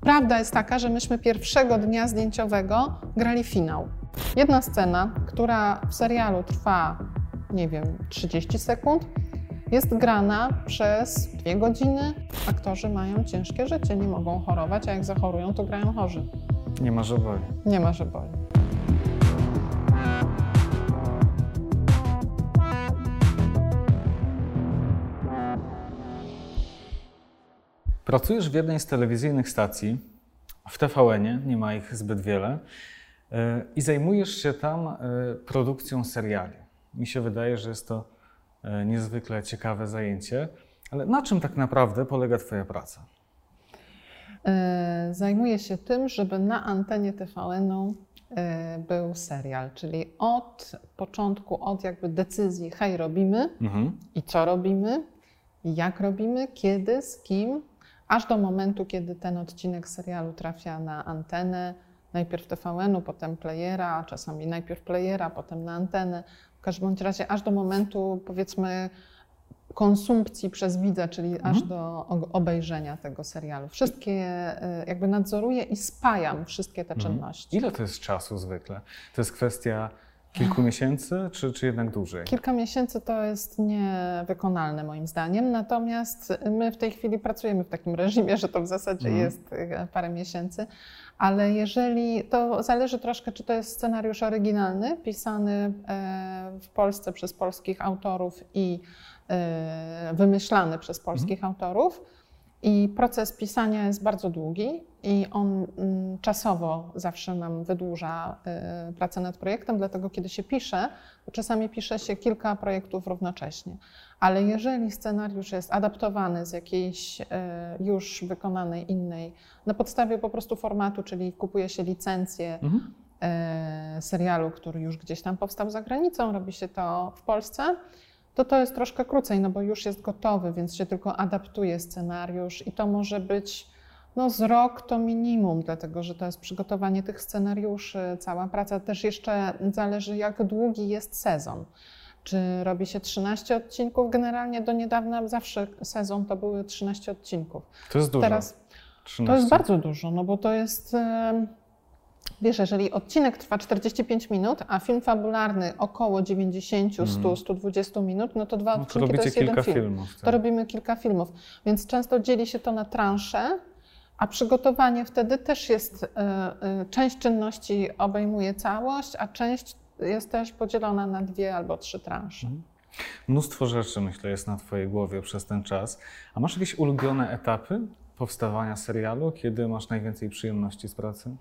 Prawda jest taka, że myśmy pierwszego dnia zdjęciowego grali finał. Jedna scena, która w serialu trwa, nie wiem, 30 sekund, jest grana przez dwie godziny. Aktorzy mają ciężkie życie, nie mogą chorować, a jak zachorują, to grają chorzy. Nie ma, że boli. Nie ma, że boli. Pracujesz w jednej z telewizyjnych stacji, w TVN-ie, nie ma ich zbyt wiele, e, i zajmujesz się tam e, produkcją seriali. Mi się wydaje, że jest to e, niezwykle ciekawe zajęcie, ale na czym tak naprawdę polega Twoja praca? Zajmuję się tym, żeby na antenie TVN-u był serial, czyli od początku, od jakby decyzji, hej, robimy mhm. i co robimy, jak robimy, kiedy, z kim, aż do momentu, kiedy ten odcinek serialu trafia na antenę, najpierw TVN-u, potem playera, czasami najpierw playera, potem na antenę. W każdym razie aż do momentu, powiedzmy, konsumpcji przez widza, czyli mhm. aż do obejrzenia tego serialu. Wszystkie e, jakby nadzoruję i spajam wszystkie te mhm. czynności. Ile to jest czasu zwykle? To jest kwestia Kilku miesięcy, czy, czy jednak dłużej? Kilka miesięcy to jest niewykonalne moim zdaniem, natomiast my w tej chwili pracujemy w takim reżimie, że to w zasadzie mm. jest e, parę miesięcy, ale jeżeli, to zależy troszkę, czy to jest scenariusz oryginalny, pisany e, w Polsce przez polskich autorów i e, wymyślany przez polskich mm. autorów, i proces pisania jest bardzo długi i on mm, czasowo zawsze nam wydłuża y, pracę nad projektem, dlatego kiedy się pisze, to czasami pisze się kilka projektów równocześnie. Ale jeżeli scenariusz jest adaptowany z jakiejś y, już wykonanej innej, na podstawie po prostu formatu, czyli kupuje się licencję mhm. Y, serialu, który już gdzieś tam powstał za granicą, robi się to w Polsce, to to jest troszkę krócej, no bo już jest gotowy, więc się tylko adaptuje scenariusz i to może być no z rok to minimum, dlatego że to jest przygotowanie tych scenariuszy, cała praca. Też jeszcze zależy, jak długi jest sezon. Czy robi się 13 odcinków? Generalnie do niedawna zawsze sezon to były 13 odcinków. To jest dużo. Teraz 13. to jest bardzo dużo, no bo to jest. Wiesz, jeżeli odcinek trwa 45 minut, a film fabularny około 90, 100, mm. 120 minut, no to dwa no odcinki to, to jest jeden film. Filmów, tak. To robimy kilka filmów. Więc często dzieli się to na transze, a przygotowanie wtedy też jest, y, y, część czynności obejmuje całość, a część jest też podzielona na dwie albo trzy transze. Mm. Mnóstwo rzeczy, myślę, jest na Twojej głowie przez ten czas. A masz jakieś ulubione etapy powstawania serialu? Kiedy masz najwięcej przyjemności z pracy?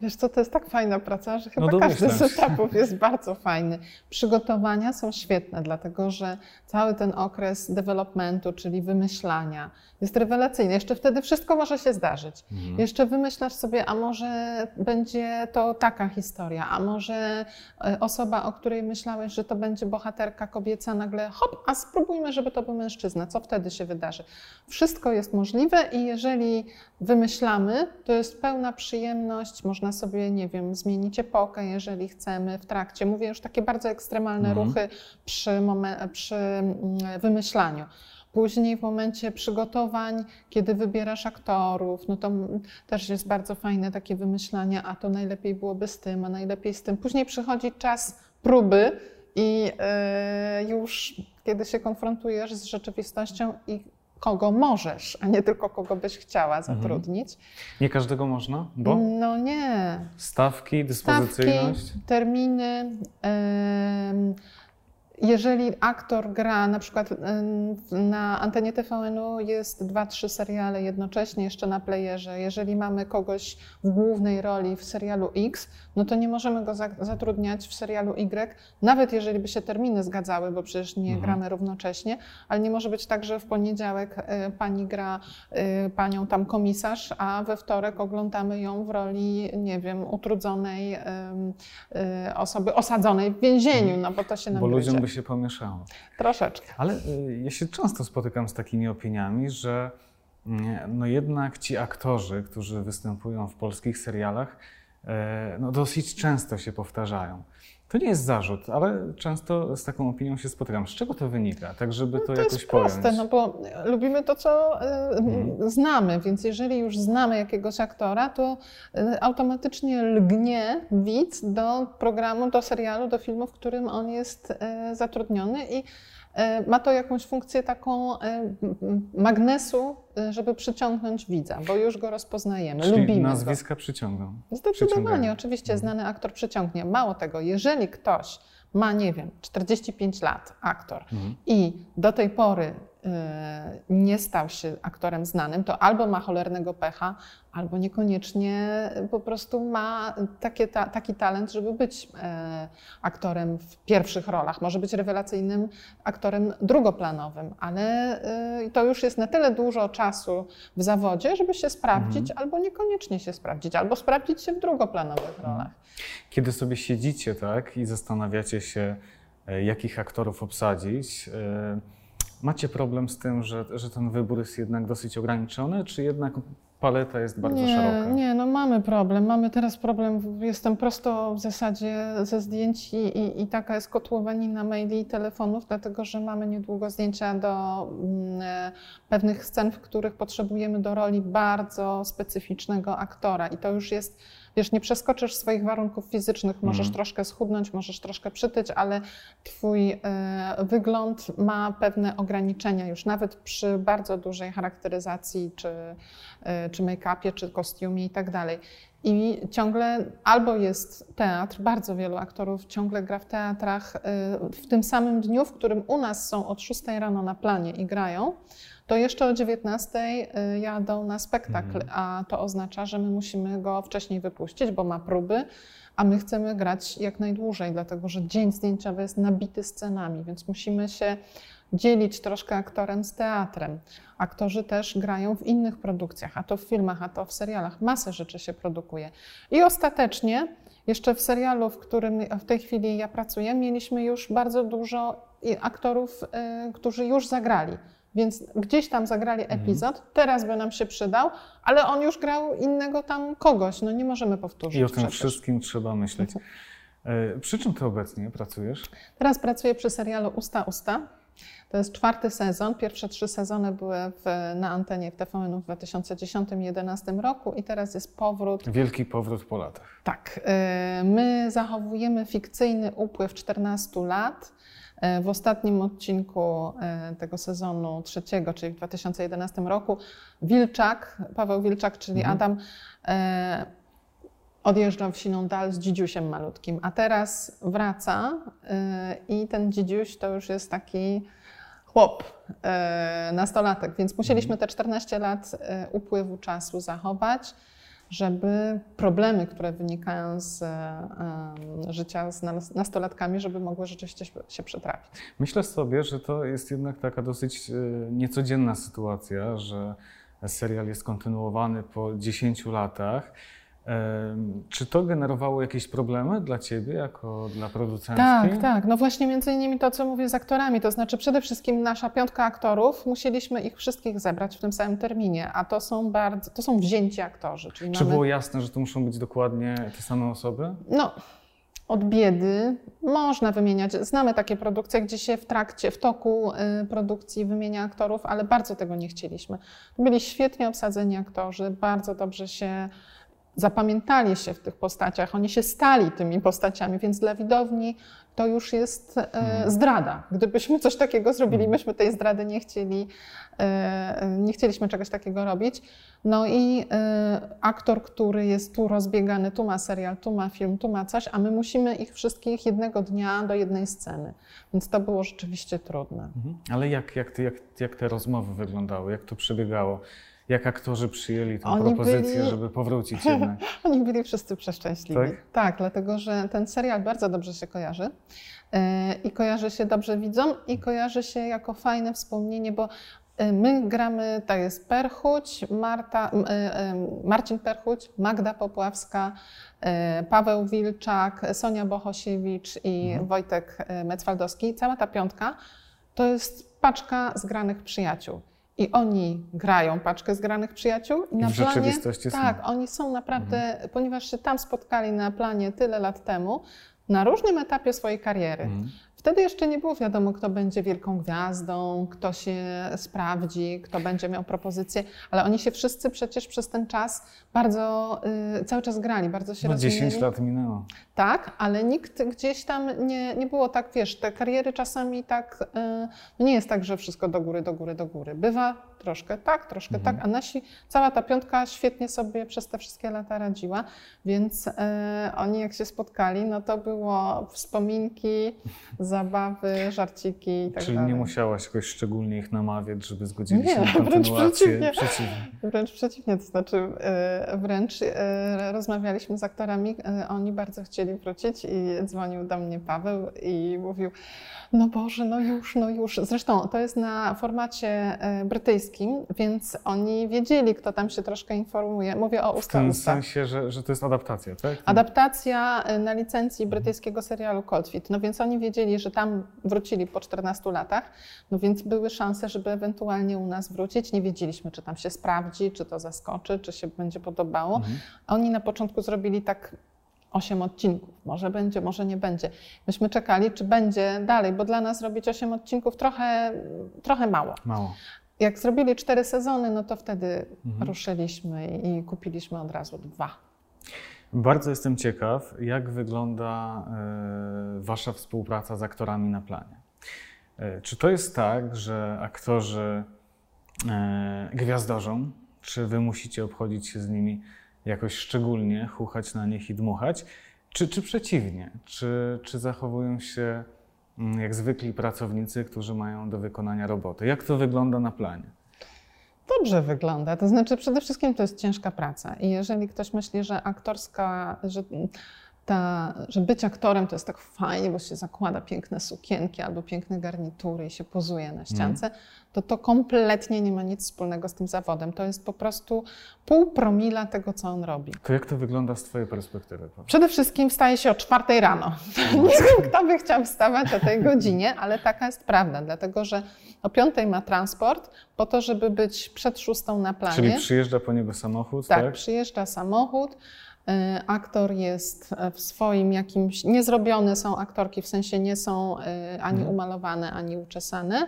Wiesz co, to jest tak fajna praca, że chyba no każdy z etapów jest bardzo fajny. Przygotowania są świetne, dlatego że cały ten okres developmentu, czyli wymyślania, jest rewelacyjny. Jeszcze wtedy wszystko może się zdarzyć. Mhm. Jeszcze wymyślasz sobie, a może będzie to taka historia, a może e, osoba, o której myślałeś, że to będzie bohaterka kobieca, nagle hop, a spróbujmy, żeby to był mężczyzna. Co wtedy się wydarzy? Wszystko jest możliwe i jeżeli wymyślamy, to jest pełna przyjemność, można sobie, nie wiem, zmienić epokę, jeżeli chcemy w trakcie. Mówię już takie bardzo ekstremalne mhm. ruchy przy, przy mm, wymyślaniu. Później w momencie przygotowań, kiedy wybierasz aktorów, no to też jest bardzo fajne takie wymyślanie, a to najlepiej byłoby z tym, a najlepiej z tym. Później przychodzi czas próby i yy, już kiedy się konfrontujesz z rzeczywistością i kogo możesz, a nie tylko kogo byś chciała mhm. zatrudnić. Mhm. Nie każdego można, bo? No nie. Stawki, dyspozycyjność? Stawki, terminy. Jeżeli aktor gra na przykład na antenie TVN-u jest dwa, trzy seriale jednocześnie jeszcze na playerze. Jeżeli mamy kogoś w głównej roli w serialu X, no to nie możemy go zatrudniać w serialu Y, nawet jeżeli by się terminy zgadzały, bo przecież nie mhm. gramy równocześnie, ale nie może być tak, że w poniedziałek y, pani gra y, panią tam komisarz, a we wtorek oglądamy ją w roli, nie wiem, utrudzonej osoby osadzonej w więzieniu, no bo to się nam się pomieszało. Troszeczkę. Ale ja się często spotykam z takimi opiniami, że mm, no jednak ci aktorzy, którzy występują w polskich serialach, E, no, dosyć często się powtarzają. To nie jest zarzut, ale często z taką opinią się spotykam. Z czego to wynika? Tak, żeby to, no to jakoś jest proste, pojąć. no bo lubimy to, co y, znamy, więc jeżeli już znamy jakiegoś aktora, to y, automatycznie lgnie widz do programu, do serialu, do filmu, w którym on jest y, zatrudniony i ma to jakąś funkcję taką magnesu, żeby przyciągnąć widza, bo już go rozpoznajemy, Czyli lubimy go. nazwiska przyciągną. Zdecydowanie, oczywiście znany aktor przyciągnie. Mało tego, jeżeli ktoś ma, nie wiem, 45 lat, aktor, Mhm. i do tej pory y, nie stał się aktorem znanym, to albo ma cholernego pecha, albo niekoniecznie po prostu ma takie, ta, taki talent, żeby być e, aktorem w pierwszych rolach. Może być rewelacyjnym aktorem drugoplanowym, ale y, to już jest na tyle dużo czasu w zawodzie, żeby się sprawdzić, albo niekoniecznie się sprawdzić, albo sprawdzić się w drugoplanowych rolach. Kiedy sobie siedzicie tak i zastanawiacie się, e, jakich aktorów obsadzić, e, macie problem z tym, że, że ten wybór jest jednak dosyć ograniczony, czy jednak paleta jest bardzo nie, szeroka? Nie, no mamy problem. Mamy teraz problem. Jestem prosto w zasadzie ze zdjęć i, i, i taka jest kotłowanina maili i telefonów, dlatego że mamy niedługo zdjęcia do mm, e, pewnych scen, w których potrzebujemy do roli bardzo specyficznego aktora. I to już jest, wiesz, nie przeskoczysz swoich warunków fizycznych. Możesz Mhm. troszkę schudnąć, możesz troszkę przytyć, ale twój e, wygląd ma pewne ograniczenia już nawet przy bardzo dużej charakteryzacji czy e, czy make-upie, czy kostiumie i tak dalej. I ciągle albo jest teatr, bardzo wielu aktorów ciągle gra w teatrach y, w tym samym dniu, w którym u nas są od 6 rano na planie i grają, to jeszcze o 19 y, jadą na spektakl, Mhm. a to oznacza, że my musimy go wcześniej wypuścić, bo ma próby, a my chcemy grać jak najdłużej, dlatego że dzień zdjęciowy jest nabity scenami, więc musimy się dzielić troszkę aktorem z teatrem. Aktorzy też grają w innych produkcjach, a to w filmach, a to w serialach. Masę rzeczy się produkuje. I ostatecznie, jeszcze w serialu, w którym w tej chwili ja pracuję, mieliśmy już bardzo dużo aktorów, y, którzy już zagrali. Więc gdzieś tam zagrali epizod, teraz by nam się przydał, ale on już grał innego tam kogoś. No nie możemy powtórzyć. I o tym przecież. wszystkim trzeba myśleć. E, Przy czym ty obecnie pracujesz? Teraz pracuję przy serialu Usta Usta. To jest czwarty sezon. Pierwsze trzy sezony były w, na antenie w TVN w 2010-2011 roku i teraz jest powrót. Wielki powrót po latach. Tak, y, my zachowujemy fikcyjny upływ 14 lat. Y, W ostatnim odcinku y, tego sezonu trzeciego, czyli w 2011 roku, Wilczak, Paweł Wilczak, czyli Mhm. Adam, y, odjeżdżał w siną dal z dzidziusiem malutkim, a teraz wraca i ten dzidziuś to już jest taki chłop, nastolatek, więc musieliśmy te 14 lat upływu czasu zachować, żeby problemy, które wynikają z y, życia z nas- nastolatkami, żeby mogły rzeczywiście się- się przetrafić. Myślę sobie, że to jest jednak taka dosyć e, niecodzienna sytuacja, że serial jest kontynuowany po 10 latach. Czy to generowało jakieś problemy dla ciebie, jako dla producentki? Tak, tak. No właśnie między innymi to, co mówię z aktorami, to znaczy przede wszystkim nasza piątka aktorów, musieliśmy ich wszystkich zebrać w tym samym terminie, a to są bardzo, to są wzięci aktorzy, czyli Czy mamy, było jasne, że to muszą być dokładnie te same osoby? no od biedy można wymieniać. Znamy takie produkcje, gdzie się w trakcie, w toku y, produkcji wymienia aktorów, ale bardzo tego nie chcieliśmy. Byli świetnie obsadzeni aktorzy, bardzo dobrze się zapamiętali się w tych postaciach, oni się stali tymi postaciami, więc dla widowni to już jest e, Mhm. zdrada. Gdybyśmy coś takiego zrobili, Mhm. myśmy tej zdrady nie chcieli, e, nie chcieliśmy czegoś takiego robić. No i e, aktor, który jest tu rozbiegany, tu ma serial, tu ma film, tu ma coś, a my musimy ich wszystkich jednego dnia do jednej sceny. Więc to było rzeczywiście trudne. Mhm. Ale jak, jak, jak, jak te rozmowy wyglądały? Jak to przebiegało? Jak aktorzy przyjęli tę Oni propozycję, byli- żeby powrócić jednak? Oni byli wszyscy przeszczęśliwi. Tak? Tak? dlatego że ten serial bardzo dobrze się kojarzy. e, I kojarzy się dobrze widzom, i kojarzy się jako fajne wspomnienie, bo e, my gramy, to jest Perchuć, Marta, e, Marcin Perchuć, Magda Popławska, Paweł Wilczak, Sonia Bohosiewicz i Mhm. Wojtek Mecwaldowski. Cała ta piątka to jest paczka zgranych przyjaciół. I oni grają paczkę zgranych przyjaciół i na w planie, rzeczywistości są. tak, oni są naprawdę, ponieważ się tam spotkali na planie tyle lat temu, na różnym etapie swojej kariery. Mhm. Wtedy jeszcze nie było wiadomo, kto będzie wielką gwiazdą, kto się sprawdzi, kto będzie miał propozycję, ale oni się wszyscy przecież przez ten czas bardzo y, cały czas grali, bardzo się no, rozwijali. 10 lat minęło. Tak, ale nikt gdzieś tam nie, nie było tak, wiesz, te kariery czasami tak, y, nie jest tak, że wszystko do góry, do góry, do góry. Bywa troszkę tak, troszkę mhm. tak, a nasi, cała ta piątka świetnie sobie przez te wszystkie lata radziła, więc y, oni jak się spotkali, no to było wspominki, zabawy, żarciki i tak Czyli dalej. nie musiałaś jakoś szczególnie ich namawiać, żeby zgodzili się na wręcz przeciwnie. przeciwnie. Wręcz przeciwnie, to znaczy y, wręcz y, rozmawialiśmy z aktorami, oni bardzo chcieli wrócić i dzwonił do mnie Paweł i mówił, no Boże, no już, no już. Zresztą to jest na formacie brytyjskim, więc oni wiedzieli, kto tam się troszkę informuje. Mówię o ustawach. W tym sensie, że, że to jest adaptacja, tak? Adaptacja na licencji brytyjskiego serialu Cold Feet. No więc oni wiedzieli, że tam wrócili po 14 latach, no więc były szanse, żeby ewentualnie u nas wrócić. Nie wiedzieliśmy, czy tam się sprawdzi, czy to zaskoczy, czy się będzie podobało. Mhm. Oni na początku zrobili tak osiem odcinków. Może będzie, może nie będzie. Myśmy czekali, czy będzie dalej, bo dla nas robić osiem odcinków trochę, trochę mało. Mało. Jak zrobili cztery sezony, no to wtedy mhm. ruszyliśmy i kupiliśmy od razu dwa. Bardzo jestem ciekaw, jak wygląda y, Wasza współpraca z aktorami na planie. Y, czy to jest tak, że aktorzy y, gwiazdorzą, czy Wy musicie obchodzić się z nimi jakoś szczególnie, chuchać na nich i dmuchać, czy, czy przeciwnie? Czy, czy zachowują się jak zwykli pracownicy, którzy mają do wykonania roboty? Jak to wygląda na planie? Dobrze wygląda. To znaczy, przede wszystkim to jest ciężka praca. I jeżeli ktoś myśli, że aktorska, że ta, że być aktorem to jest tak fajnie, bo się zakłada piękne sukienki albo piękne garnitury i się pozuje na ściance, mm. to to kompletnie nie ma nic wspólnego z tym zawodem. To jest po prostu pół promila tego, co on robi. To jak to wygląda z Twojej perspektywy? Przede wszystkim wstaje się o czwartej rano. nie wiem, kto by chciał wstawać o tej godzinie, ale taka jest prawda, dlatego że o piątej ma transport po to, żeby być przed szóstą na planie. Czyli przyjeżdża po niego samochód, tak? Tak, przyjeżdża samochód. E, aktor jest w swoim jakimś, niezrobione są aktorki, w sensie nie są e, ani mhm. umalowane, ani uczesane.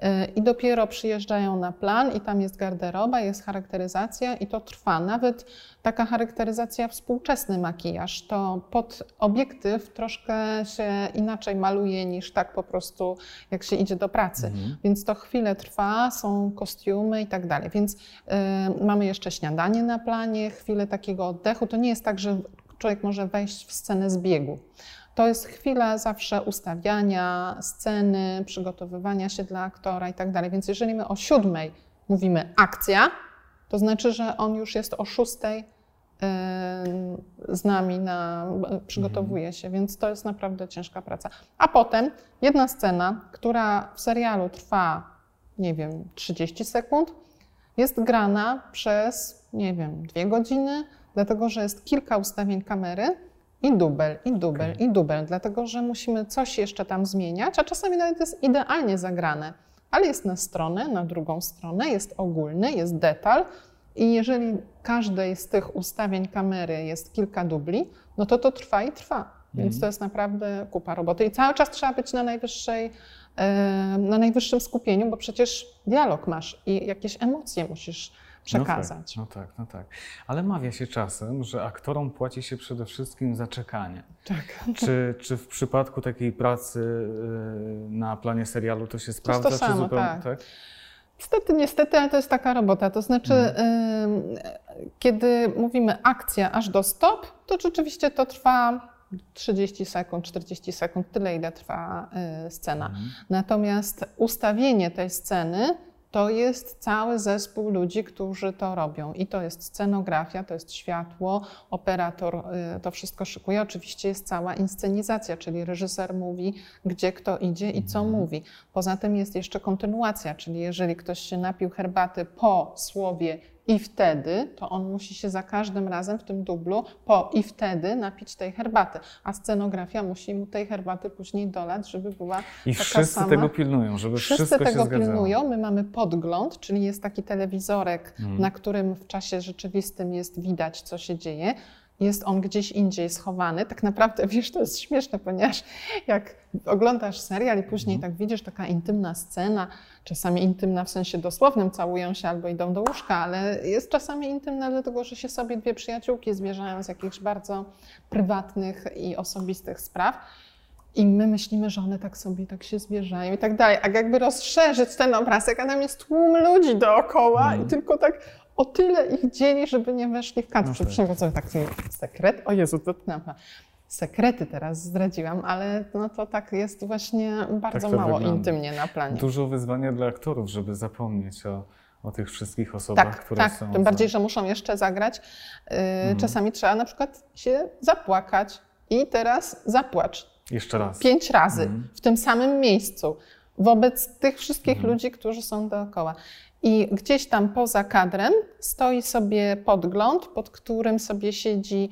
E, I dopiero przyjeżdżają na plan, i tam jest garderoba, jest charakteryzacja, i to trwa. Nawet taka charakteryzacja, współczesny makijaż, to pod obiektyw troszkę się inaczej maluje niż tak po prostu, jak się idzie do pracy. Mhm. Więc to chwilę trwa, są kostiumy i tak dalej. Więc y, mamy jeszcze śniadanie na planie, chwilę takiego oddechu. To nie jest tak, że człowiek może wejść w scenę z biegu. To jest chwila zawsze ustawiania sceny, przygotowywania się dla aktora i tak dalej. Więc jeżeli my o siódmej mówimy akcja, to znaczy, że on już jest o szóstej z nami, na, przygotowuje się, więc to jest naprawdę ciężka praca. A potem jedna scena, która w serialu trwa, nie wiem, 30 sekund, jest grana przez, nie wiem, dwie godziny, dlatego że jest kilka ustawień kamery i dubel, i dubel, okay. i dubel, dlatego że musimy coś jeszcze tam zmieniać, a czasami nawet jest idealnie zagrane, ale jest na stronę, na drugą stronę, jest ogólny, jest detal. I jeżeli każdej z tych ustawień kamery jest kilka dubli, no to to trwa i trwa. Więc mm. to jest naprawdę kupa roboty. I cały czas trzeba być na najwyższej, na najwyższym skupieniu, bo przecież dialog masz i jakieś emocje musisz przekazać. No tak, no tak, no tak. Ale mawia się czasem, że aktorom płaci się przede wszystkim za czekanie. Tak. Czy, czy w przypadku takiej pracy y, na planie serialu to się sprawdza? To, to samo, zupełnie, tak. tak? Niestety, niestety, ale to jest taka robota. To znaczy, mhm. kiedy mówimy akcja aż do stop, to rzeczywiście to trwa 30 sekund, 40 sekund, tyle ile trwa y, scena. Mhm. Natomiast ustawienie tej sceny to jest cały zespół ludzi, którzy to robią. I to jest scenografia, to jest światło, operator y, to wszystko szykuje. Oczywiście jest cała inscenizacja, czyli reżyser mówi, gdzie kto idzie i co mhm. mówi. Poza tym jest jeszcze kontynuacja, czyli jeżeli ktoś się napił herbaty po słowie i wtedy, to on musi się za każdym razem w tym dublu po i wtedy napić tej herbaty, a scenografia musi mu tej herbaty później dolać, żeby była I taka wszyscy sama. tego pilnują, żeby wszyscy wszystko tego się pilnują. My mamy podgląd, czyli jest taki telewizorek, hmm. na którym w czasie rzeczywistym jest widać, co się dzieje. Jest on gdzieś indziej schowany. Tak naprawdę, wiesz, to jest śmieszne, ponieważ jak oglądasz serial i później mhm. tak widzisz taka intymna scena, czasami intymna w sensie dosłownym, całują się albo idą do łóżka, ale jest czasami intymna dlatego, że się sobie dwie przyjaciółki zwierzają z jakichś bardzo prywatnych i osobistych spraw. I my myślimy, że one tak sobie tak się zwierzają i tak dalej. A jakby rozszerzyć ten obrazek, a tam jest tłum ludzi dookoła mm. i mhm. tylko tak o tyle ich dzieli, żeby nie weszli w kadr. No Przepraszam, tak. taki sekret. O Jezu, to knapa. Sekrety teraz zdradziłam, ale no to tak jest właśnie bardzo tak mało wygląda. intymnie na planie. Dużo wyzwania dla aktorów, żeby zapomnieć o, o tych wszystkich osobach, tak, które tak. są. Tak, tym bardziej, że muszą jeszcze zagrać. Yy, mhm. Czasami trzeba na przykład się zapłakać i teraz zapłacz. Jeszcze raz. Pięć razy mhm. w tym samym miejscu wobec tych wszystkich mhm. ludzi, którzy są dookoła. I gdzieś tam poza kadrem stoi sobie podgląd, pod którym sobie siedzi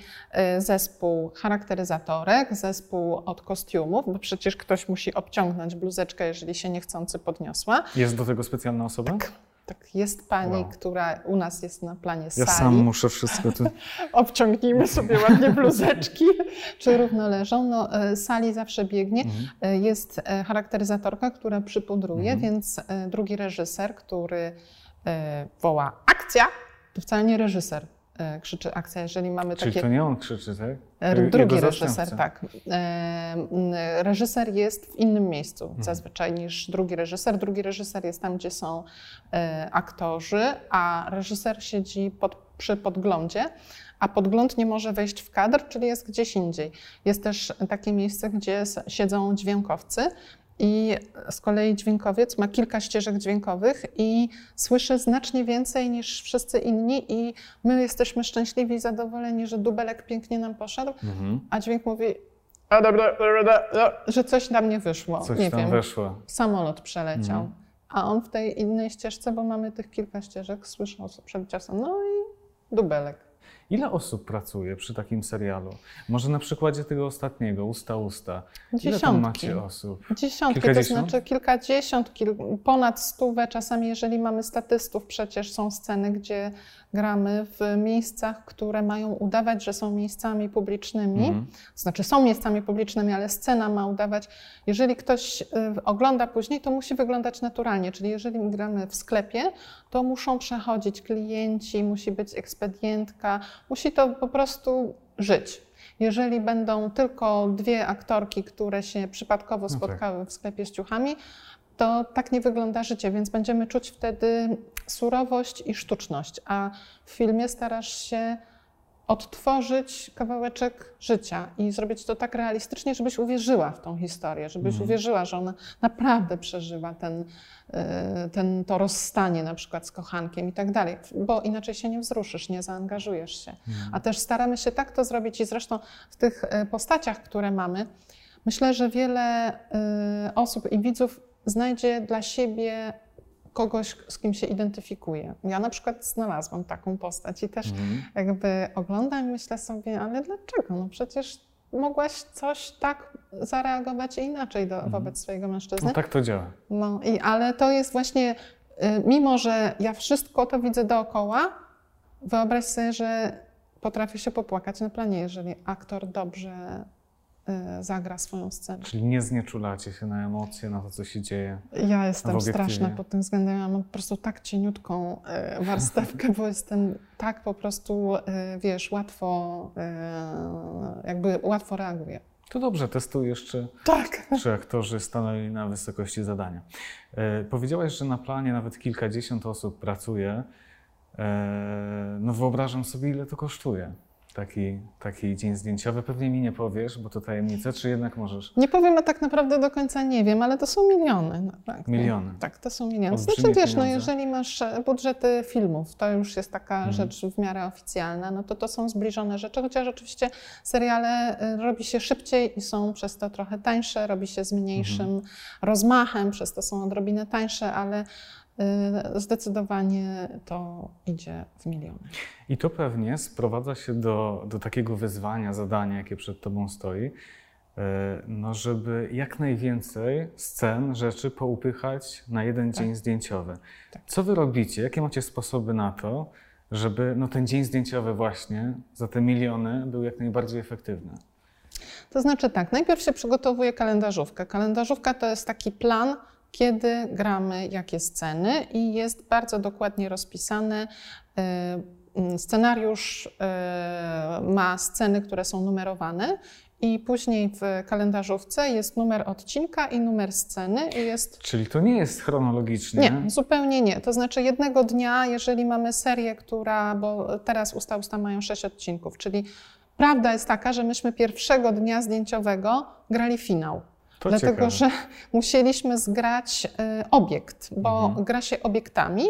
y, zespół charakteryzatorek, zespół od kostiumów, bo przecież ktoś musi obciągnąć bluzeczkę, jeżeli się niechcący podniosła. Jest do tego specjalna osoba? Tak. Tak, jest pani, wow. która u nas jest na planie ja sali. Ja sam muszę wszystko tu... Obciągnijmy sobie ładnie bluzeczki, czy równo leżą. No, e, sali zawsze biegnie. Mhm. E, jest e, charakteryzatorka, która przypudruje, mhm. więc drugi reżyser, który woła akcja, to wcale nie reżyser krzyczy akcja, jeżeli mamy Czyli takie... to nie on krzyczy, tak? E, drugi reżyser, tak. E, reżyser jest w innym miejscu mhm. zazwyczaj niż drugi reżyser. Drugi reżyser jest tam, gdzie są aktorzy, a reżyser siedzi pod, przy podglądzie, a podgląd nie może wejść w kadr, czyli jest gdzieś indziej. Jest też takie miejsce, gdzie siedzą dźwiękowcy, i z kolei dźwiękowiec ma kilka ścieżek dźwiękowych i słyszy znacznie więcej niż wszyscy inni i my jesteśmy szczęśliwi i zadowoleni, że dubelek pięknie nam poszedł, mhm. a dźwięk mówi, że coś nam nie wyszło. Coś nie tam wiem, weszło. Samolot przeleciał. Mhm. A on w tej innej ścieżce, bo mamy tych kilka ścieżek, słyszał przed czasem. No i dubelek. Ile osób pracuje przy takim serialu? Może na przykładzie tego ostatniego, Usta Usta. Dziesiątki. Ile tam macie osób? Dziesiątki, to znaczy kilkadziesiąt, kil... ponad stówę. Czasami, jeżeli mamy statystów, przecież są sceny, gdzie gramy w miejscach, które mają udawać, że są miejscami publicznymi. Mm. Znaczy są miejscami publicznymi, ale scena ma udawać. Jeżeli ktoś y, ogląda później, to musi wyglądać naturalnie. Czyli jeżeli gramy w sklepie, to muszą przechodzić klienci, musi być ekspedientka, musi to po prostu żyć. Jeżeli będą tylko dwie aktorki, które się przypadkowo no tak. spotkały w sklepie z ciuchami, to tak nie wygląda życie, więc będziemy czuć wtedy surowość i sztuczność. A w filmie starasz się odtworzyć kawałeczek życia i zrobić to tak realistycznie, żebyś uwierzyła w tą historię, żebyś mhm. uwierzyła, że ona naprawdę przeżywa ten, y, ten, to rozstanie na przykład z kochankiem i tak dalej, bo inaczej się nie wzruszysz, nie zaangażujesz się. Mhm. A też staramy się tak to zrobić i zresztą w tych y, postaciach, które mamy, myślę, że wiele y, osób i widzów znajdzie dla siebie kogoś, z kim się identyfikuje. Ja na przykład znalazłam taką postać i też mhm. jakby oglądam i myślę sobie, ale dlaczego? No przecież mogłaś coś tak zareagować inaczej do, mhm. wobec swojego mężczyzny. No tak to działa. No, i, ale to jest właśnie, y, mimo że ja wszystko to widzę dookoła, wyobraź sobie, że potrafię się popłakać na planie, jeżeli aktor dobrze zagra swoją scenę. Czyli nie znieczulacie się na emocje, na to, co się dzieje. Ja jestem straszna pod tym względem. Ja mam po prostu tak cieniutką y, warstewkę, bo jestem tak po prostu, y, wiesz, łatwo, jakby łatwo reaguję. To dobrze, testujesz, czy, tak. czy aktorzy stanęli na wysokości zadania. Powiedziałaś, że na planie nawet kilkadziesiąt osób pracuje. No wyobrażam sobie, ile to kosztuje taki, taki dzień zdjęciowy. Pewnie mi nie powiesz, bo to tajemnica, czy jednak możesz? Nie powiem, a tak naprawdę do końca nie wiem, ale to są miliony. No, tak, miliony? Tak, to są miliony. Znaczy wiesz, pieniądze. no jeżeli masz e, budżety filmów, to już jest taka mhm. rzecz w miarę oficjalna, no to to są zbliżone rzeczy, chociaż oczywiście seriale e, robi się szybciej i są przez to trochę tańsze, robi się z mniejszym mhm. rozmachem, przez to są odrobinę tańsze, ale zdecydowanie to idzie w miliony. I to pewnie sprowadza się do, do takiego wyzwania, zadania, jakie przed Tobą stoi, y, no żeby jak najwięcej scen, rzeczy poupychać na jeden tak. dzień zdjęciowy. Tak. Co Wy robicie? Jakie macie sposoby na to, żeby no, ten dzień zdjęciowy właśnie za te miliony był jak najbardziej efektywny? To znaczy tak, najpierw się przygotowuje kalendarzówkę. Kalendarzówka to jest taki plan, kiedy gramy, jakie sceny i jest bardzo dokładnie rozpisane. Y, scenariusz y, ma sceny, które są numerowane i później w kalendarzówce jest numer odcinka i numer sceny. I jest... Czyli to nie jest chronologicznie? Nie, zupełnie nie. To znaczy jednego dnia, jeżeli mamy serię, która, bo teraz Usta Usta mają sześć odcinków, czyli prawda jest taka, że myśmy pierwszego dnia zdjęciowego grali finał. To dlatego, ciekawe. że musieliśmy zgrać y, obiekt, bo mhm. gra się obiektami,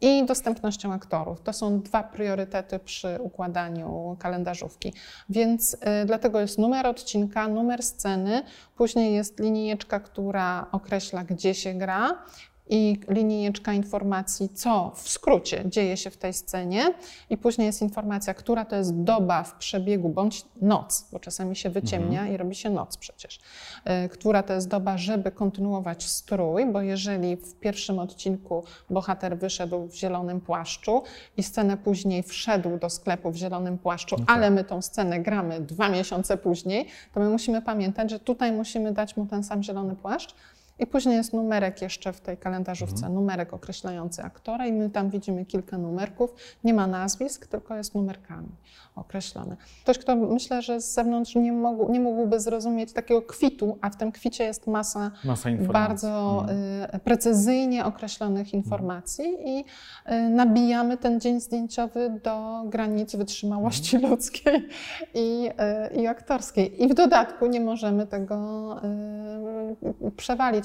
i dostępnością aktorów. To są dwa priorytety przy układaniu kalendarzówki. Więc y, dlatego jest numer odcinka, numer sceny, później jest linijeczka, która określa, gdzie się gra i linijeczka informacji, co w skrócie dzieje się w tej scenie, i później jest informacja, która to jest doba w przebiegu, bądź noc, bo czasami się wyciemnia mhm. i robi się noc przecież, y, która to jest doba, żeby kontynuować strój, bo jeżeli w pierwszym odcinku bohater wyszedł w zielonym płaszczu i scenę później wszedł do sklepu w zielonym płaszczu, okay. ale my tą scenę gramy dwa miesiące później, to my musimy pamiętać, że tutaj musimy dać mu ten sam zielony płaszcz, i później jest numerek jeszcze w tej kalendarzówce, mhm. numerek określający aktora i my tam widzimy kilka numerków. Nie ma nazwisk, tylko jest numerkami określone. Ktoś, kto myślę, że z zewnątrz nie, mógł, nie mógłby zrozumieć takiego kwitu, a w tym kwicie jest masa, masa bardzo mhm. y, precyzyjnie określonych mhm. informacji mhm. i y, nabijamy ten dzień zdjęciowy do granic wytrzymałości mhm. ludzkiej i, y, i aktorskiej. I w dodatku nie możemy tego y,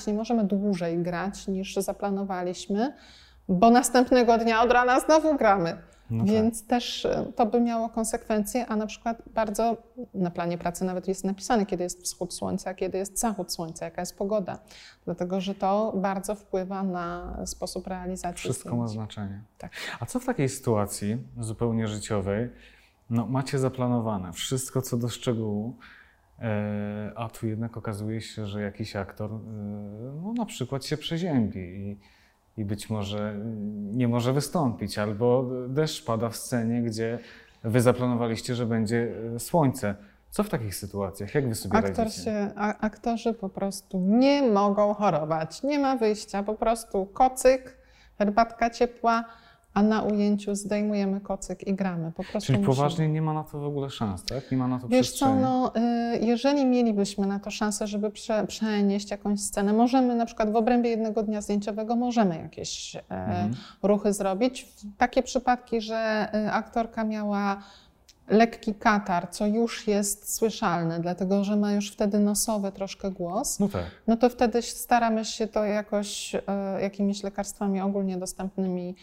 nie możemy dłużej grać niż zaplanowaliśmy, bo następnego dnia od rana znowu gramy. No tak. Więc tak. też e, to by miało konsekwencje, a na przykład bardzo na planie pracy nawet jest napisane, kiedy jest wschód słońca, kiedy jest zachód słońca, jaka jest pogoda. Dlatego, że to bardzo wpływa na sposób realizacji. Wszystko zdjęć. ma znaczenie. Tak. A co w takiej sytuacji zupełnie życiowej? No, macie zaplanowane wszystko co do szczegółu, a tu jednak okazuje się, że jakiś aktor e, no, na przykład się przeziębi i, i być może nie może wystąpić, albo deszcz pada w scenie, gdzie wy zaplanowaliście, że będzie e, słońce. Co w takich sytuacjach? Jak wy sobie Aktor radzicie? Się, a, aktorzy po prostu nie mogą chorować. Nie ma wyjścia. Po prostu kocyk, herbatka ciepła, a na ujęciu zdejmujemy kocyk i gramy. Po prostu Czyli musimy. poważnie nie ma na to w ogóle szans, tak? Nie ma na to Wiesz co, no, y, jeżeli mielibyśmy na to szansę, żeby prze, przenieść jakąś scenę, możemy na przykład w obrębie jednego dnia zdjęciowego możemy jakieś e, mhm. ruchy zrobić. Takie przypadki, że y, aktorka miała lekki katar, co już jest słyszalne, dlatego że ma już wtedy nosowy troszkę głos, no, tak. no to wtedy staramy się to jakoś e, jakimiś lekarstwami ogólnie dostępnymi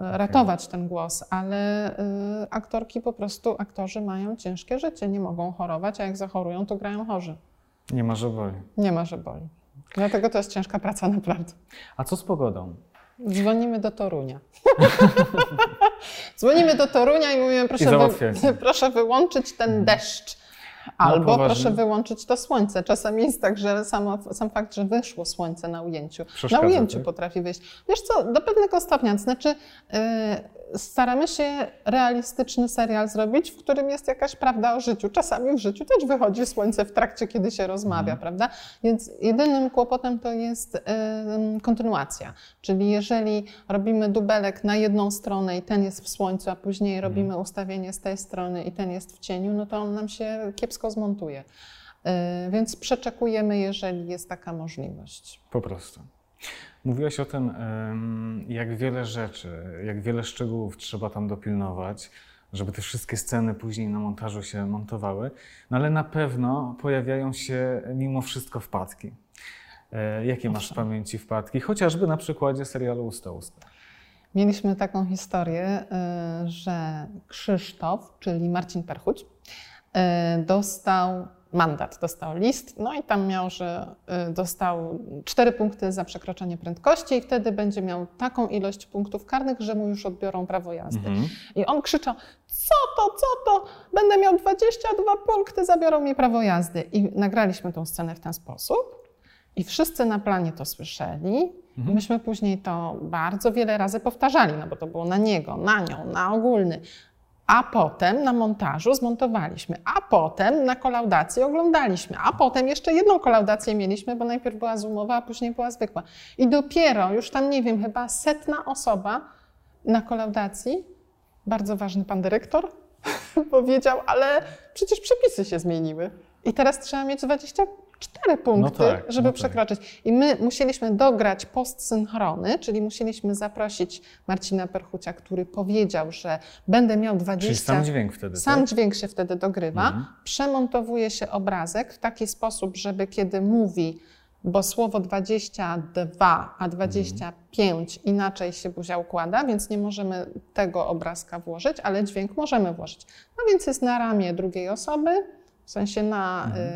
ratować ten głos, ale e, aktorki po prostu, aktorzy mają ciężkie życie, nie mogą chorować, a jak zachorują, to grają chorzy. Nie ma, że boli. Nie ma, że boli. Dlatego to jest ciężka praca naprawdę. A co z pogodą? Dzwonimy do Torunia. Dzwonimy do Torunia i mówimy, proszę, wy, proszę wyłączyć ten deszcz. Albo no, proszę wyłączyć to słońce. Czasami jest tak, że sam, sam fakt, że wyszło słońce na ujęciu, na ujęciu tak? potrafi wyjść. Wiesz co, do pewnego stopnia, to znaczy yy, staramy się realistyczny serial zrobić, w którym jest jakaś prawda o życiu. Czasami w życiu też wychodzi słońce w trakcie, kiedy się rozmawia, mhm. prawda? Więc jedynym kłopotem to jest yy, kontynuacja. Czyli jeżeli robimy dubelek na jedną stronę i ten jest w słońcu, a później mhm. robimy ustawienie z tej strony i ten jest w cieniu, no to on nam się kiepsko zmontuje. Yy, więc przeczekujemy, jeżeli jest taka możliwość. Po prostu. Mówiłaś o tym, jak wiele rzeczy, jak wiele szczegółów trzeba tam dopilnować, żeby te wszystkie sceny później na montażu się montowały, no ale na pewno pojawiają się mimo wszystko wpadki. E, jakie masz w pamięci wpadki? Chociażby na przykładzie serialu Usta Usta. Mieliśmy taką historię, y, że Krzysztof, czyli Marcin Perchuć, y, dostał mandat, dostał list, no i tam miał, że y, dostał cztery punkty za przekroczenie prędkości i wtedy będzie miał taką ilość punktów karnych, że mu już odbiorą prawo jazdy. Mhm. I on krzyczał, co to, co to, będę miał 22 punkty, zabiorą mi prawo jazdy. I nagraliśmy tą scenę w ten sposób. I wszyscy na planie to słyszeli. Mhm. Myśmy później to bardzo wiele razy powtarzali, no bo to było na niego, na nią, na ogólny. A potem na montażu zmontowaliśmy, a potem na kolaudacji oglądaliśmy, a potem jeszcze jedną kolaudację mieliśmy, bo najpierw była zoomowa, a później była zwykła. I dopiero już tam, nie wiem, chyba setna osoba na kolaudacji, bardzo ważny pan dyrektor, powiedział, ale przecież przepisy się zmieniły. I teraz trzeba mieć 20 cztery punkty, no tak, żeby no tak. przekroczyć. Tak. I my musieliśmy dograć postsynchrony, czyli musieliśmy zaprosić Marcina Perchucia, który powiedział, że będę miał 20... Czyli sam dźwięk wtedy, Sam tak? dźwięk się wtedy dogrywa. Mhm. Przemontowuje się obrazek w taki sposób, żeby kiedy mówi bo słowo 22, a 25 mhm. inaczej się buzia układa, więc nie możemy tego obrazka włożyć, ale dźwięk możemy włożyć. No więc jest na ramię drugiej osoby, sensie na mhm. y,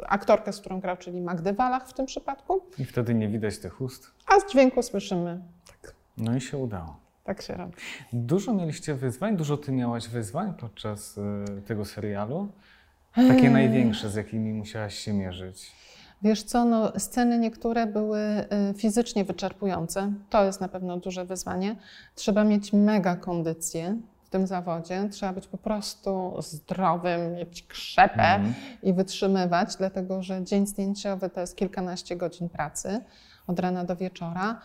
y, aktorkę, z którą grał, czyli Magdę Walach w tym przypadku. I wtedy nie widać tych ust. A z dźwięku słyszymy. Tak. No i się udało. Tak się robi. Dużo mieliście wyzwań, dużo ty miałaś wyzwań podczas y, tego serialu? Takie eee. największe, z jakimi musiałaś się mierzyć? Wiesz co, no, sceny niektóre były y, fizycznie wyczerpujące. To jest na pewno duże wyzwanie. Trzeba mieć mega kondycję tym zawodzie. Trzeba być po prostu zdrowym, mieć krzepę mm. i wytrzymywać, dlatego że dzień zdjęciowy to jest kilkanaście godzin pracy od rana do wieczora.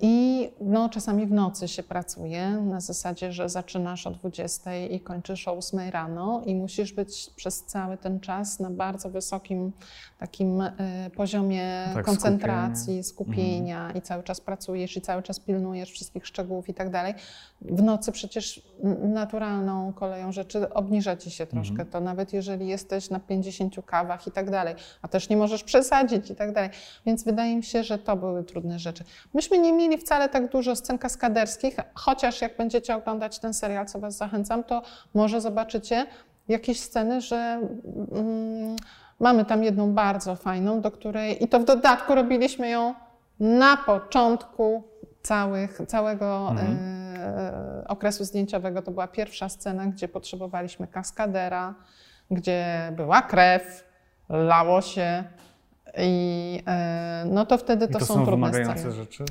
I no, czasami w nocy się pracuje na zasadzie, że zaczynasz o 20 i kończysz o 8 rano i musisz być przez cały ten czas na bardzo wysokim takim e, poziomie tak, koncentracji, skupienia, skupienia mhm. i cały czas pracujesz i cały czas pilnujesz wszystkich szczegółów i tak dalej. W nocy przecież naturalną koleją rzeczy obniża ci się troszkę mhm. to, nawet jeżeli jesteś na 50 kawach i tak dalej, a też nie możesz przesadzić i tak dalej. Więc wydaje mi się, że to były trudne rzeczy rzeczy. Myśmy nie mieli wcale tak dużo scen kaskaderskich, chociaż jak będziecie oglądać ten serial, co Was zachęcam, to może zobaczycie jakieś sceny, że mm, mamy tam jedną bardzo fajną, do której i to w dodatku robiliśmy ją na początku całych, całego mhm. e, okresu zdjęciowego. To była pierwsza scena, gdzie potrzebowaliśmy kaskadera, gdzie była krew, lało się, i e, no to wtedy to, I to są, są trudne wymagające sceny. rzeczy?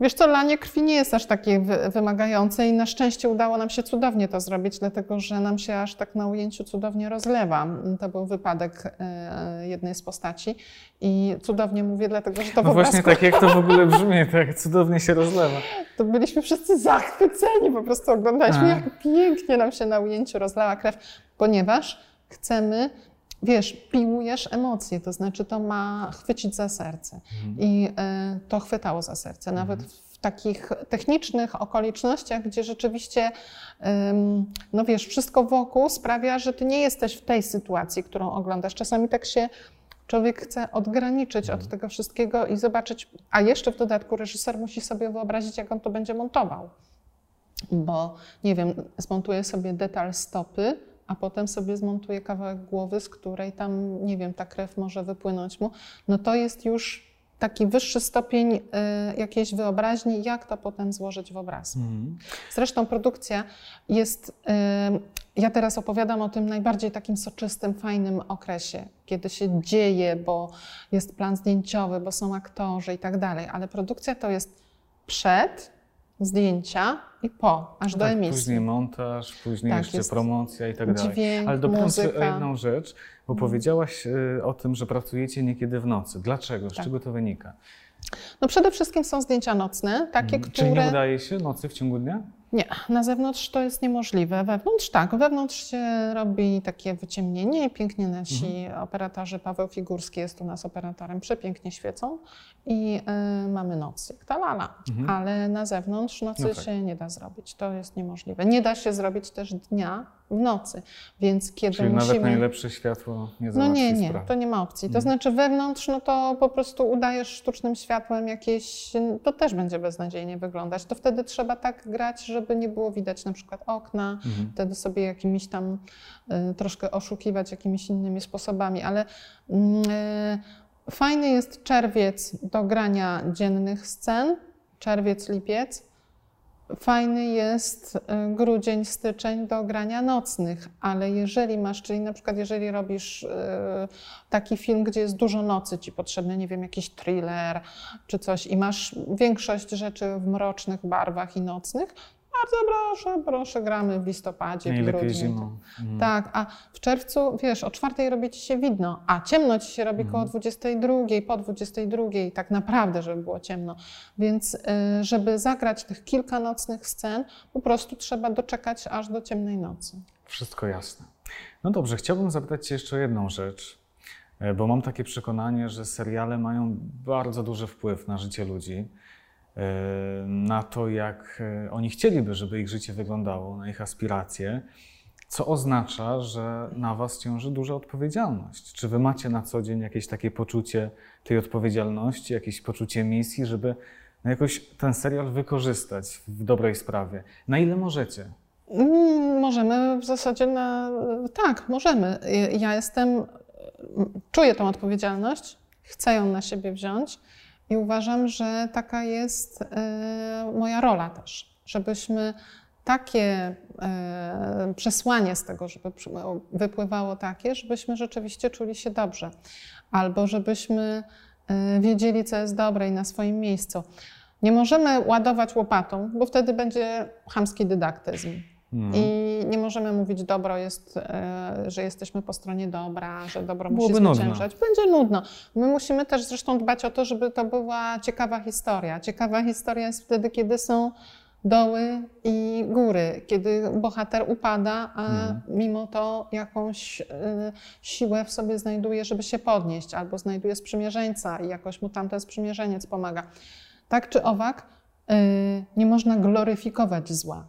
Wiesz co, lanie krwi nie jest aż takie wymagające i na szczęście udało nam się cudownie to zrobić, dlatego że nam się aż tak na ujęciu cudownie rozlewa. To był wypadek e, jednej z postaci i cudownie mówię, dlatego że to no właśnie tak, jak to w ogóle brzmi, tak cudownie się rozlewa. To byliśmy wszyscy zachwyceni, po prostu oglądaliśmy, A. jak pięknie nam się na ujęciu rozlała krew, ponieważ chcemy wiesz, piłujesz emocje, to znaczy to ma chwycić za serce. Mhm. I y, to chwytało za serce, nawet mhm. w takich technicznych okolicznościach, gdzie rzeczywiście, no wiesz, wszystko wokół sprawia, że ty nie jesteś w tej sytuacji, którą oglądasz. Czasami tak się człowiek chce odgraniczyć od mhm. tego wszystkiego i zobaczyć, a jeszcze w dodatku reżyser musi sobie wyobrazić, jak on to będzie montował. Bo, nie wiem, zmontuje sobie detal stopy, a potem sobie zmontuje kawałek głowy, z której tam, nie wiem, ta krew może wypłynąć mu, no to jest już taki wyższy stopień y, jakiejś wyobraźni, jak to potem złożyć w obraz. Mm. Zresztą produkcja jest, y, ja teraz opowiadam o tym najbardziej takim soczystym, fajnym okresie, kiedy się dzieje, bo jest plan zdjęciowy, bo są aktorzy i tak dalej, ale produkcja to jest przed, zdjęcia i po, aż no do tak, emisji. Później montaż, później tak, jeszcze promocja i tak dalej. Dźwięk, Ale dopytam o jedną rzecz, bo hmm. powiedziałaś y, o tym, że pracujecie niekiedy w nocy. Dlaczego? Z tak. czego to wynika? No przede wszystkim są zdjęcia nocne, takie, hmm. które... Czyli nie udaje się nocy w ciągu dnia? Nie, na zewnątrz to jest niemożliwe. Wewnątrz tak, wewnątrz się robi takie wyciemnienie i pięknie nasi mhm. operatorzy, Paweł Figurski jest u nas operatorem, przepięknie świecą i y, mamy noc, jak ta lala. Mhm. Ale na zewnątrz nocy no tak. się nie da zrobić, to jest niemożliwe. Nie da się zrobić też dnia w nocy, więc kiedy Czyli musimy... nawet najlepsze światło nie No nie, nie, sprawy. to nie ma opcji. To mhm. znaczy wewnątrz, no to po prostu udajesz sztucznym światłem jakieś, to też będzie beznadziejnie wyglądać. To wtedy trzeba tak grać, żeby nie było widać na przykład okna, mhm. wtedy sobie jakimiś tam y, troszkę oszukiwać jakimiś innymi sposobami, ale y, fajny jest czerwiec do grania dziennych scen, czerwiec, lipiec, fajny jest y, grudzień, styczeń do grania nocnych, ale jeżeli masz, czyli na przykład jeżeli robisz y, taki film, gdzie jest dużo nocy ci potrzebne, nie wiem, jakiś thriller czy coś i masz większość rzeczy w mrocznych barwach i nocnych, bardzo proszę, proszę, gramy w listopadzie, w Najlepiej grudniu. zimą. Mhm. Tak, a w czerwcu, wiesz, o czwartej robi ci się widno, a ciemno ci się robi koło 22, po 22, tak naprawdę, żeby było ciemno. Więc y, żeby zagrać tych kilka nocnych scen, po prostu trzeba doczekać aż do ciemnej nocy. Wszystko jasne. No dobrze, chciałbym zapytać Cię jeszcze o jedną rzecz, e, bo mam takie przekonanie, że seriale mają bardzo duży wpływ na życie ludzi, na to, jak e, oni chcieliby, żeby ich życie wyglądało, na ich aspiracje, co oznacza, że na Was ciąży duża odpowiedzialność. Czy Wy macie na co dzień jakieś takie poczucie tej odpowiedzialności, jakieś poczucie misji, żeby no jakoś ten serial wykorzystać w dobrej sprawie? Na ile możecie? Mm, Możemy w zasadzie na. Tak, możemy. Ja jestem. Czuję tą odpowiedzialność, chcę ją na siebie wziąć i uważam, że taka jest e, moja rola też, żebyśmy takie e, przesłanie z tego, żeby wypływało takie, żebyśmy rzeczywiście czuli się dobrze, albo żebyśmy e, wiedzieli, co jest dobre i na swoim miejscu. Nie możemy ładować łopatą, bo wtedy będzie chamski dydaktyzm. Mhm. I nie możemy mówić dobro jest, e, że jesteśmy po stronie dobra, że dobro Byłoby musi nudno. zwyciężać. Będzie nudno. My musimy też zresztą dbać o to, żeby to była ciekawa historia. Ciekawa historia jest wtedy, kiedy są doły i góry, kiedy bohater upada, a Mhm. mimo to jakąś e, siłę w sobie znajduje, żeby się podnieść, albo znajduje sprzymierzeńca i jakoś mu tamten sprzymierzeniec pomaga. Tak czy owak, e, nie można gloryfikować zła.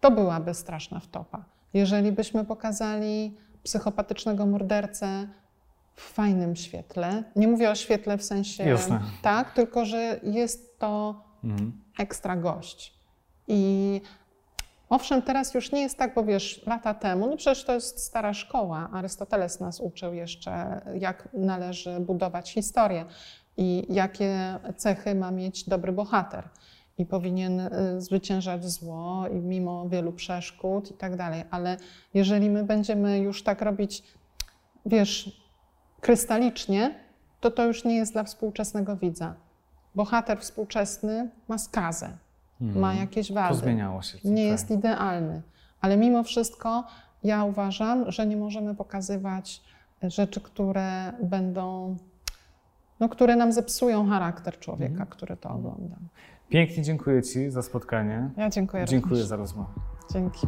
To byłaby straszna wtopa. Jeżeli byśmy pokazali psychopatycznego mordercę w fajnym świetle, nie mówię o świetle w sensie Jasne. tak, tylko że jest to Mhm. ekstra gość. I owszem, teraz już nie jest tak, bo wiesz, lata temu, no przecież to jest stara szkoła. Arystoteles nas uczył jeszcze, jak należy budować historię i jakie cechy ma mieć dobry bohater. I powinien y, zwyciężać zło i mimo wielu przeszkód i tak dalej. Ale jeżeli my będziemy już tak robić, wiesz, krystalicznie, to to już nie jest dla współczesnego widza. Bohater współczesny ma skazę, ma jakieś wady. Pozmieniało się. Nie tak. jest idealny. Ale mimo wszystko ja uważam, że nie możemy pokazywać rzeczy, które będą, no, które nam zepsują charakter człowieka, Mhm. który to ogląda. Pięknie dziękuję Ci za spotkanie. Ja dziękuję. Dziękuję również. za rozmowę. Dzięki.